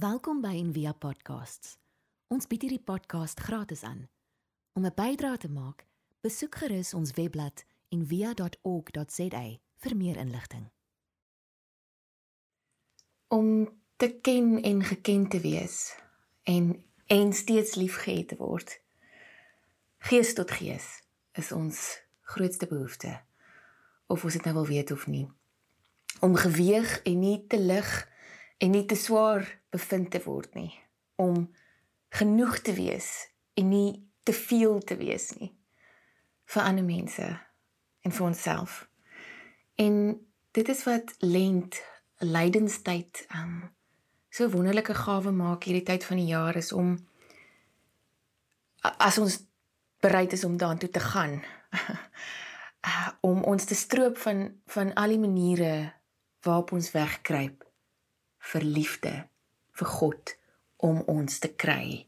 Welkom by Envia Podcasts. Ons bied hierdie podcast gratis aan. Om 'n bydrae te maak, besoek gerus ons webblad en via.org.za vir meer inligting. Om te ken en geken te wees en en steeds liefgehad te word. Gees tot gees is ons grootste behoefte. Of ons dit nou wil weet of nie. Om geweeg en nie te lig en nie te swaar bevind te word nie. Om genoeg te wees en nie te veel te wees nie vir ander mense en vir onsself. En dit is wat lent lydenstyd um so wonderlike gawe maak hierdie tyd van die jaar is om as ons bereid is om daartoe te gaan om ons te stroop van van al die maniere waarop ons wegkruip vir liefde vir God om ons te kry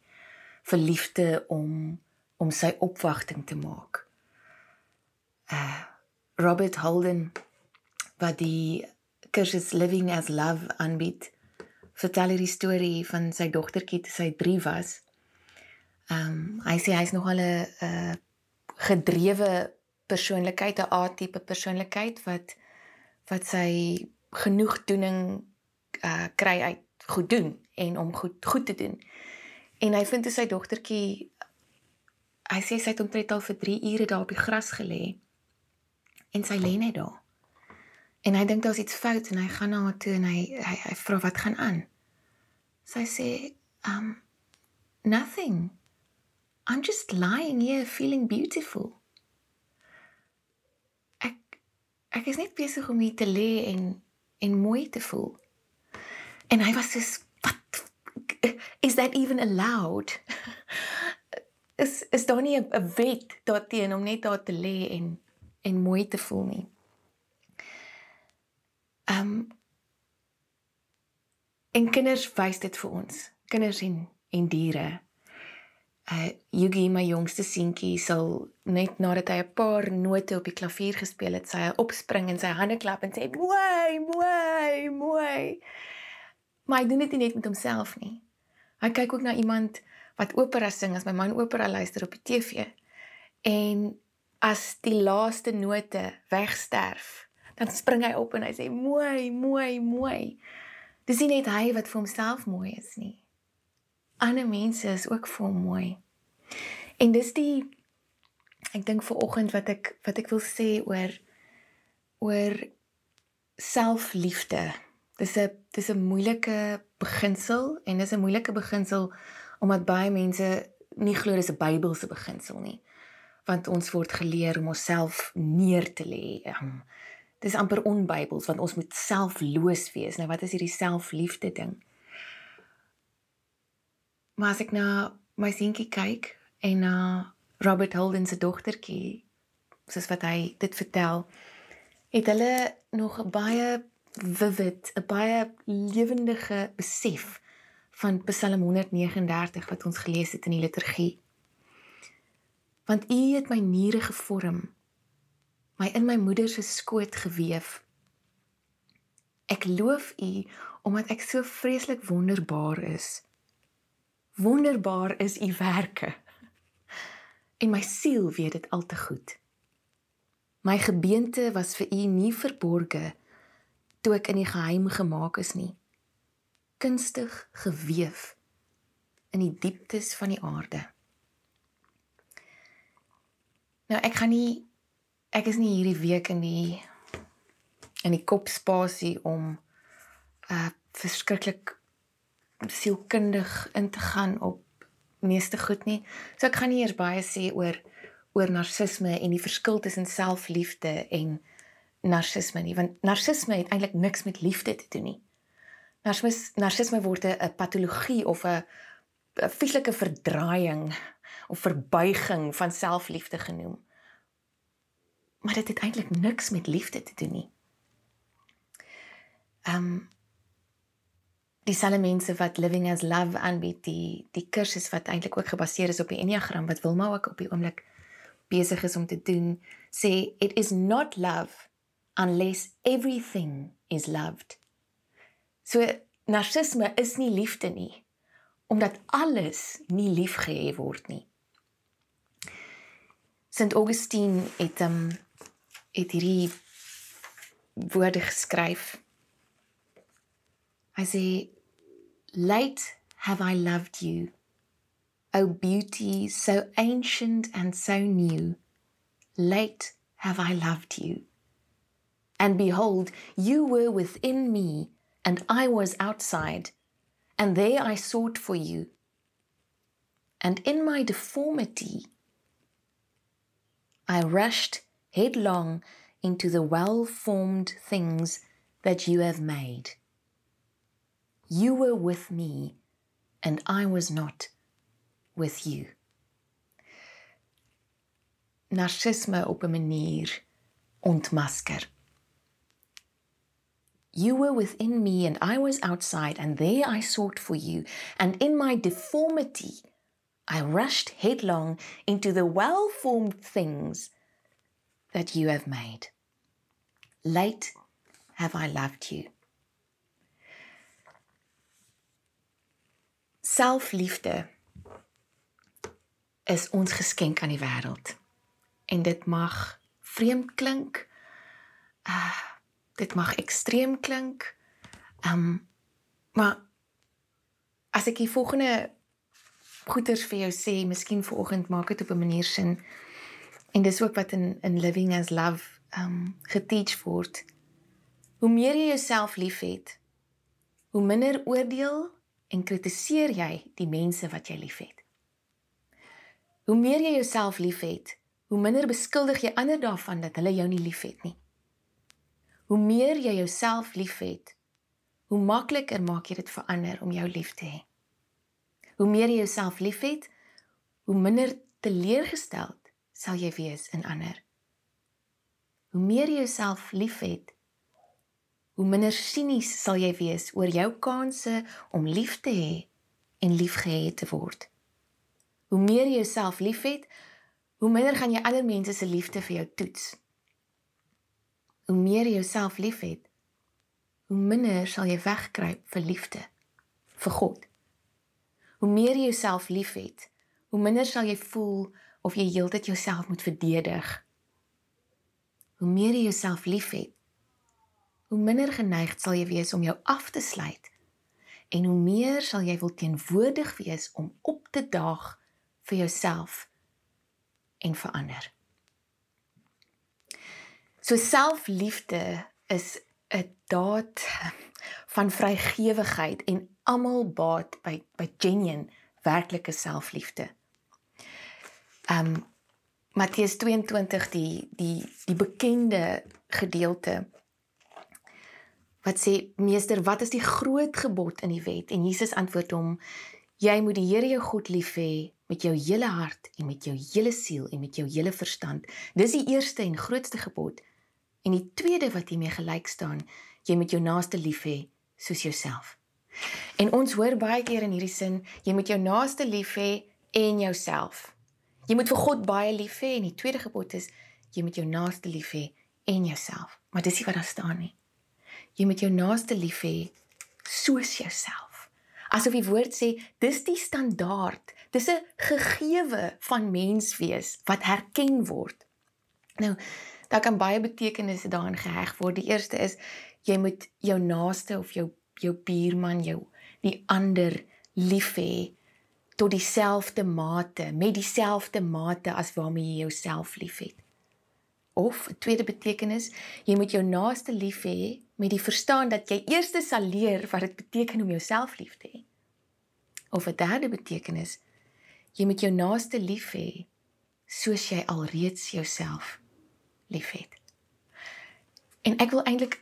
vir liefde om om sy opwagting te maak uh Robert Holden wat die kursus Living as Love aanbied vertel hierdie storie van sy dogtertjie toe sy 3 was. Ehm um, hy sê hy's nog al 'n uh, gedrewe persoonlikheid, 'n A-tipe persoonlikheid wat wat sy genoegdoening uh kry uit goed doen en om goed goed te doen. En hy vind toe sy dogtertjie hy sê sy het omtrent al vir 3 ure daar op die gras gelê en sy lê net daar. En hy dink daar's iets fout en hy gaan na haar toe en hy hy, hy vra wat gaan aan. Sy sê, "Um nothing. I'm just lying here feeling beautiful." Ek ek is net besig om hier te lê en en mooi te voel. En hy was so wat is that even allowed? is is daar nie 'n wet daarteen om net daar te lê en en mooi te voel nie. Ehm um, en kinders wys dit vir ons. Kinders en en diere. Uh Yugi my jongste seentjie sal net nadat hy 'n paar note op die klavier gespeel het, sy opspring en sy hande klap en sê mooi, mooi, mooi. Maar hy doen dit nie net met homself nie. Hy kyk ook na iemand wat opera sing as my man opera luister op die TV. En as die laaste note wegsterf, dan spring hy op en hy sê mooi, mooi, mooi. Dis nie net hy wat vir homself mooi is nie. Ander mense is ook vir hom mooi. En dis die ek dink vir oggend wat ek wat ek wil sê oor oor selfliefde. Dis 'n dis 'n moeilike beginsel en dis 'n moeilike beginsel omdat baie mense nie glo dis 'n Bybelse beginsel nie want ons word geleer om onsself neer te lê. Um, dis amper onbybels want ons moet selfloos wees. Nou wat is hierdie selfliefde ding? Maar as ek na my seentjie kyk en na Robert Holden se dogtertjie, soos wat hy dit vertel, het hulle nog 'n baie vivid, 'n baie lewendige besef van Psalm 139 wat ons gelees het in die liturgie. Want u het my niere gevorm my in my moeder se skoot gewewe ek loof u omdat ek so vreeslik wonderbaar is. Wonderbaar is u werke. En my siel weet dit al te goed. My gebeente was vir u nie verborge toe ek in die geheim gemaak is nie kunstig gewewe in die dieptes van die aarde Nou ek gaan nie ek is nie hierdie week in die in die kopspasie om uh verskriklik sielkundig in te gaan op meeste goed nie. So ek gaan nie eers baie sê oor oor narcisme en die verskil tussen selfliefde en narcisme nie, want narcisme het eintlik niks met liefde te doen nie. Narcisme narcisme word 'n patologie of 'n vieslike verdraaiing of verbuiging van selfliefde genoem. Maar dit het eintlik niks met liefde te doen nie. Ehm um, dieselfde mense wat living as love aanbied, die die kursus wat eintlik ook gebaseer is op die Enneagram wat Wilma ook op die oomblik besig is om te doen, sê it is not love unless everything is loved. So narcisme is nie liefde nie omdat alles nie liefgehê word nie. St Augustine het um het hierdie woorde geskryf. Hy sê late have I loved you O beauty so ancient and so new late have I loved you and behold you were within me and I was outside and there I sought for you and in my deformity I rushed headlong into the well formed things that you have made. You were with me, and I was not with you. Narcisme op 'n manier ontmasker. You were within me and I was outside and there I sought for you and in my deformity I rushed headlong into the well formed things that you have made. Late have I loved you. Selfliefde is ons geskenk aan die wêreld. En dit mag vreemd klink. Uh dit mag ekstreem klink. Um maar as ek die volgende goeters vir jou sê, miskien vanoggend maak dit op 'n manier sin. En dis ook wat in in living as love um geteach word. Hoe meer jy jouself liefhet, hoe minder oordeel en kritiseer jy die mense wat jy liefhet. Hoe meer jy jouself liefhet, hoe minder beskuldig jy ander daarvan dat hulle jou nie liefhet nie. Hoe meer jy jouself liefhet, hoe makliker maak jy dit vir ander om jou lief te hê. Hoe meer jy jouself liefhet, hoe minder teleurgesteld sal jy wees in ander. Hoe meer jy jouself liefhet, hoe minder sinies sal jy wees oor jou kansse om lief te hê en liefgehad te word. Hoe meer jy jouself liefhet, hoe minder gaan jy ander mense se liefde vir jou toets. Hoe meer jy jouself liefhet, hoe minder sal jy wegkruip vir liefde vir God. Hoe meer jy jouself liefhet, hoe minder sal jy voel of jy heeltyd jouself moet verdedig. Hoe meer jy jouself liefhet, hoe minder geneig sal jy wees om jou af te sluit. En hoe meer sal jy wil teenwoordig wees om op te daag vir jouself en vir ander. So selfliefde is 'n daad van vrygewigheid en almal baat by by genuine werklike selfliefde. Um Matteus 22 die die die bekende gedeelte wat sê meester wat is die groot gebod in die wet en Jesus antwoord hom jy moet die Here jou God lief hê met jou hele hart en met jou hele siel en met jou hele verstand dis die eerste en grootste gebod en die tweede wat hiermee gelyk staan jy moet jou naaste lief hê soos jouself En ons hoor baie keer in hierdie sin, jy moet jou naaste lief hê en jouself. Jy moet vir God baie lief hê en die tweede gebod is jy moet jou naaste lief hê en jouself. Maar dis nie wat daar staan nie. Jy moet jou naaste lief hê soos jouself. Asof die woord sê dis die standaard. Dis 'n gegewe van menswees wat herken word. Nou, daar kan baie betekenisse daarin geheg word. Die eerste is jy moet jou naaste of jou jou buurman jou die ander lief hê tot dieselfde mate met dieselfde mate as waarmee jy jouself liefhet. Of 'n tweede betekenis, jy moet jou naaste lief hê met die verstaan dat jy eers sal leer wat dit beteken om jouself lief te hê. Of 'n derde betekenis, jy moet jou naaste lief hê soos jy alreeds jouself liefhet. En ek wil eintlik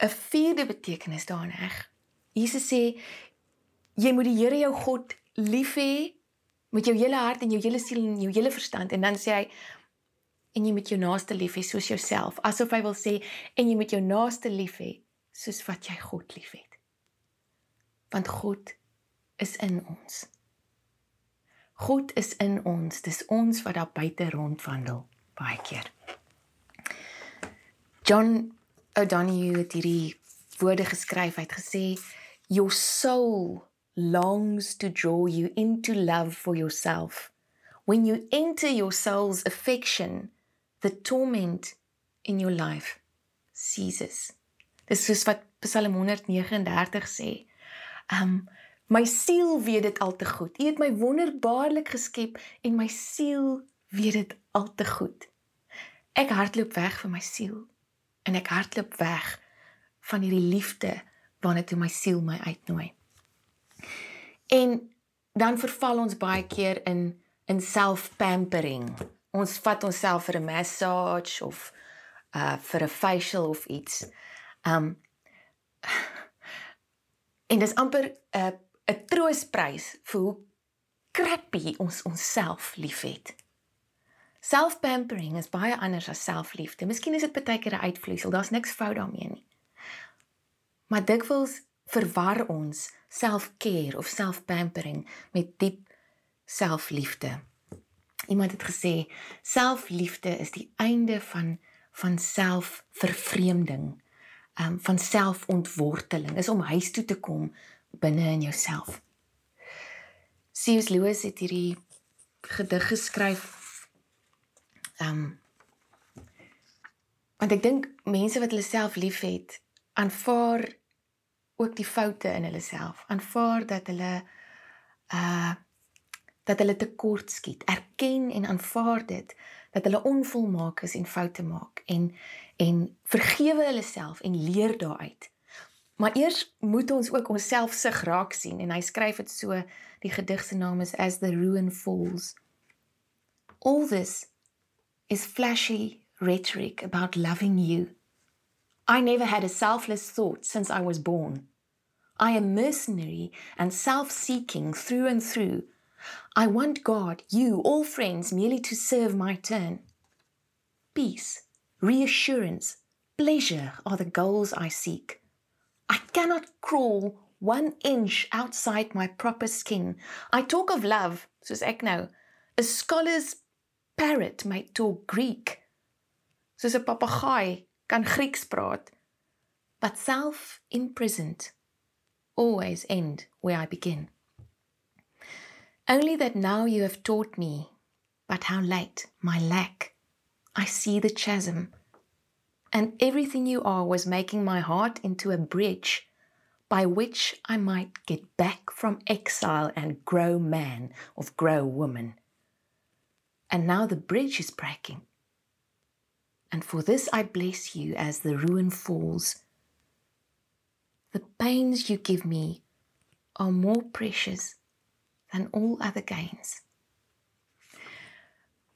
'n vierde betekenis daarin heg. Jesus sê jy moet die Here jou God lief hê met jou hele hart en jou hele siel en jou hele verstand en dan sê hy en jy moet jou naaste lief hê soos jouself asof hy wil sê en jy moet jou naaste lief hê soos wat jy God liefhet. Want God is in ons. God is in ons. Dis ons wat daar buite rondwandel baie keer. John O'Donoghue het hierdie woorde geskryf. Hy het gesê Your soul longs to draw you into love for yourself. When you enter your soul's affection, the torment in your life ceases. Dis soos wat Psalm 139 sê. Um my siel weet dit al te goed. U het my wonderbaarlik geskep en my siel weet dit al te goed. Ek hardloop weg vir my siel en ek hardloop weg van hierdie liefde waarna toe my siel my uitnooi. En dan verval ons baie keer in in self-pampering. Ons vat onsself vir 'n massage of uh vir 'n facial of iets. Um en dis amper 'n uh, 'n troosprys vir hoe crappy ons onsself liefhet. Self-pampering is baie anders as selfliefde. Miskien is dit baie keer 'n uitvloeisel. Daar's niks fout daarmee nie. Maar dikwels verwar ons self-care of self-pampering met diep selfliefde. Iemand het gesê selfliefde is die einde van van selfvervreemding, um van selfontworteling. Is om huis toe te kom binne in jouself. C.S. Lewis het hierdie gedig geskryf um want ek dink mense wat hulle self liefhet, aanvaar ook die foute in hulle self. Aanvaar dat hulle uh dat hulle tekort skiet. Erken en aanvaar dit dat hulle onvolmaak is en foute maak en en vergewe hulle self en leer daaruit. Maar eers moet ons ook onsself sig raak sien en hy skryf dit so die gedig se naam is As the Ruin Falls. All this is flashy rhetoric about loving you. I never had a selfless thought since I was born. I am mercenary and self seeking through and through. I want God, you, all friends, merely to serve my turn. Peace, reassurance, pleasure are the goals I seek. I cannot crawl one inch outside my proper skin. I talk of love, soos ek nou, a scholar's parrot might talk Greek. Soos 'n papegaai kan Grieks praat. But self imprisoned always end where I begin. Only that now you have taught me, but how late, my lack. I see the chasm. And everything you are was making my heart into a bridge by which I might get back from exile and grow man of grow woman. And now the bridge is breaking. And for this I bless you as the ruin falls The pains you give me are more precious than all other gains.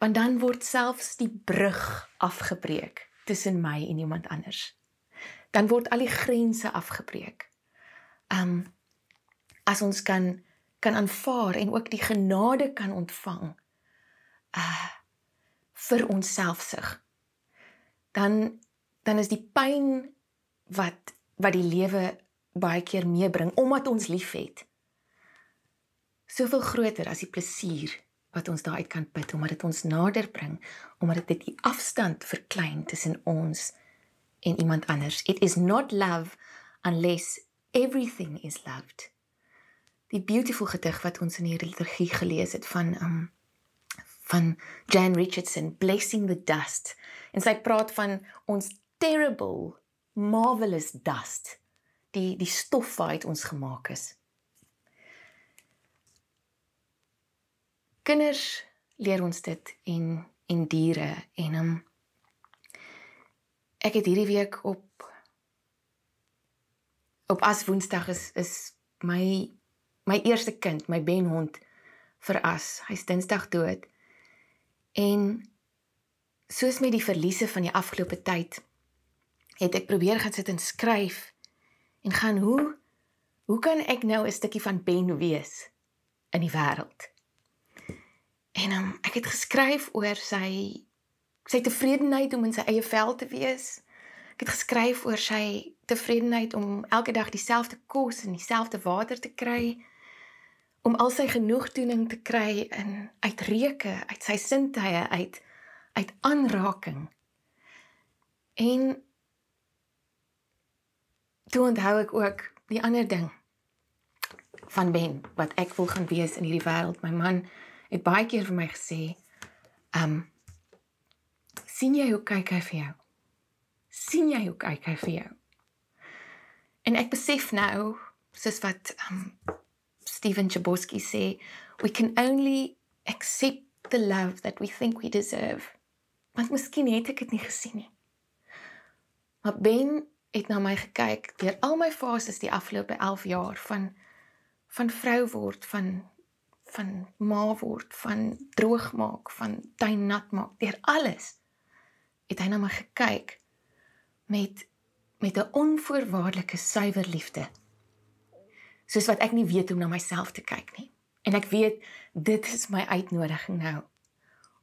Want dan word selfs die brug afgebreek tussen my en iemand anders. Dan word al die grense afgebreek. Um as ons kan kan aanvaar en ook die genade kan ontvang vir onsselfsug. Dan dan is die pyn wat wat die lewe baie keer meebring omdat ons liefhet. Soveel groter as die plesier wat ons daaruit kan put omdat dit ons nader bring, omdat dit die afstand verklein tussen ons en iemand anders. It is not love unless everything is loved. Die beautiful gedig wat ons in die liturgie gelees het van um van Jan Richardson Blessing the Dust en sy praat van ons terrible marvelous dust die die stof waaruit ons gemaak is. Kinders leer ons dit en en diere en um, ek het hierdie week op op as woensdag is is my my eerste kind, my benhond vir as. Hy's Dinsdag dood. En soos met die verliese van die afgelope tyd het ek probeer gaan sit en skryf en gaan hoe hoe kan ek nou 'n stukkie van Ben wees in die wêreld? En um, ek het geskryf oor sy sy tevredenheid om in sy eie vel te wees. Ek het geskryf oor sy tevredenheid om elke dag dieselfde kos en dieselfde water te kry om al sy genoegdoening te kry in uitreuke, uit sy sintuie, uit uit aanraking. En toe onthou ek ook die ander ding van Ben wat ek wil gaan wees in hierdie wêreld. My man het baie keer vir my gesê, "Um sien jy hoe kyk hy vir jou? sien jy hoe kyk hy vir jou?" En ek besef nou, soos wat um Stephen Chbosky sê, we can only accept the love that we think we deserve. Want miskien het ek dit nie gesien nie. Maar Ben het na my gekyk deur al my fases die afgelope 11 jaar van van vrou word, van van ma word, van droog maak, van tuin nat maak, deur alles. Het hy na my gekyk met met 'n onvoorwaardelike suiwer liefde. Soos wat ek nie weet hoe na myself te kyk nie. En ek weet dit is my uitnodiging nou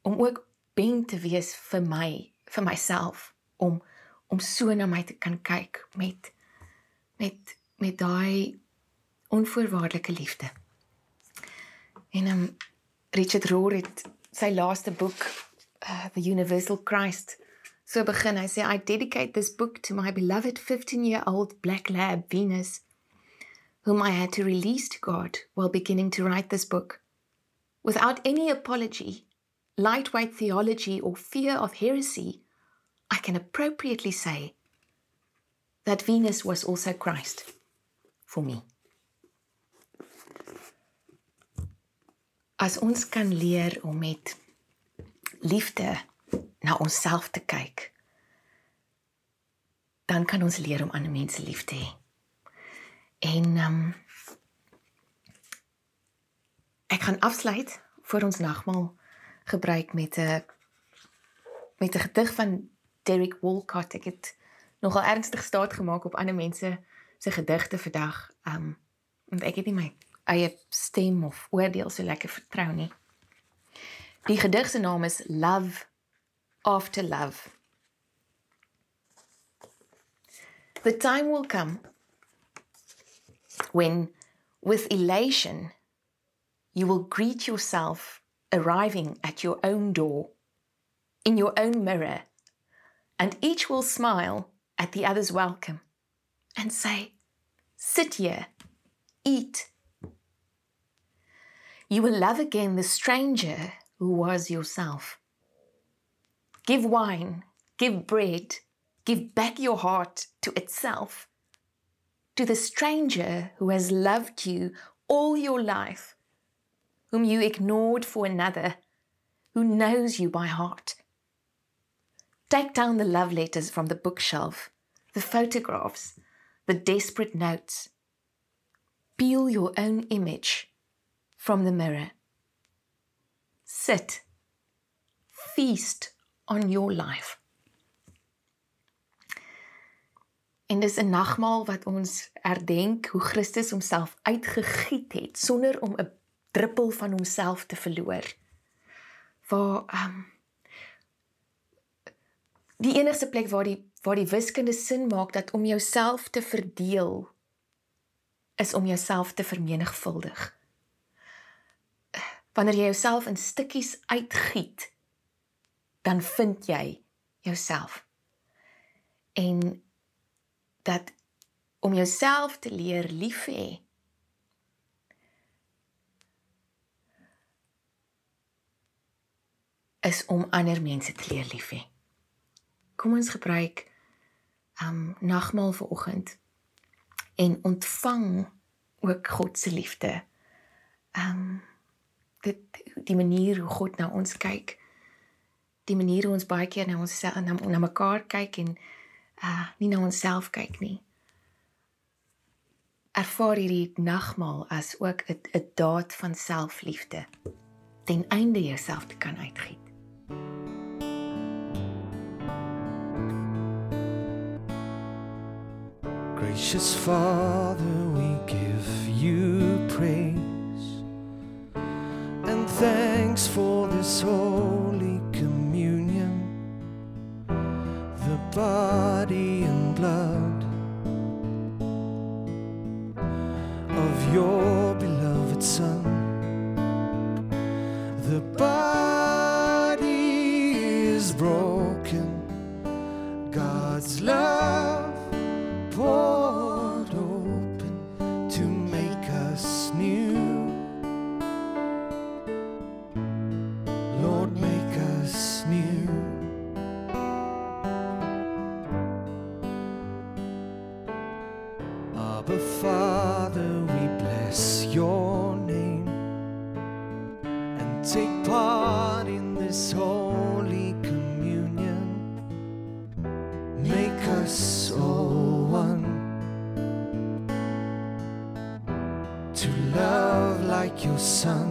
om ook ben te wees vir my, vir myself om om so na my te kan kyk met met met daai onvoorwaardelike liefde. En um Richard Rohr het sy laaste boek uh, The Universal Christ so begin hy sê I dedicate this book to my beloved 15-year-old black lab Venus whom I had to release to God while beginning to write this book without any apology lightweight theology or fear of heresy I can appropriately say that Venus was also Christ for me. As ons kan leer om met liefde na onsself te kyk, dan kan ons leer om ander mense lief te hê. En um, ek gaan afsluit vir ons nagmaal gebruik met 'n met 'n gedig van Derek Walcott. Ek het nogal ernstig staat gemaak op ander mense se gedigte vandag. Um want ek het nie my eie stem of oordeel so lekker vertrou nie. Die gedig se naam is Love After Love. The time will come when with elation you will greet yourself arriving at your own door in your own mirror and each will smile at the other's welcome and say, Sit here, eat. You will love again the stranger who was yourself. Give wine, give bread, give back your heart to itself. To the stranger who has loved you all your life, whom you ignored for another, who knows you by heart Take down the love letters from the bookshelf, the photographs, the desperate notes. Peel your own image from the mirror. Sit. Feast on your life. En dis 'n nagmaal wat ons herdenk hoe Christus homself uitgegiet het sonder om 'n druppel van homself te verloor. Waar ehm um, die enigste plek waar die waar die wiskunde sin maak dat om jouself te verdeel is om jouself te vermenigvuldig. Wanneer jy jouself in stukkies uitgiet, dan vind jy jouself. En dat om jouself te leer lief hê is om ander mense te leer lief hê kom ons gebruik um nagmaal vir oggend en ontvang ook God se liefde. Um dit die manier hoe God na ons kyk. Die manier hoe ons baie keer na ons na, na mekaar kyk en uh nie na onsself kyk nie. Ervaar hierdie nagmaal as ook 'n 'n daad van selfliefde ten einde jouself te kan uitgiet. Gracious Father, we give you praise and thanks for this holy body and blood of your sun.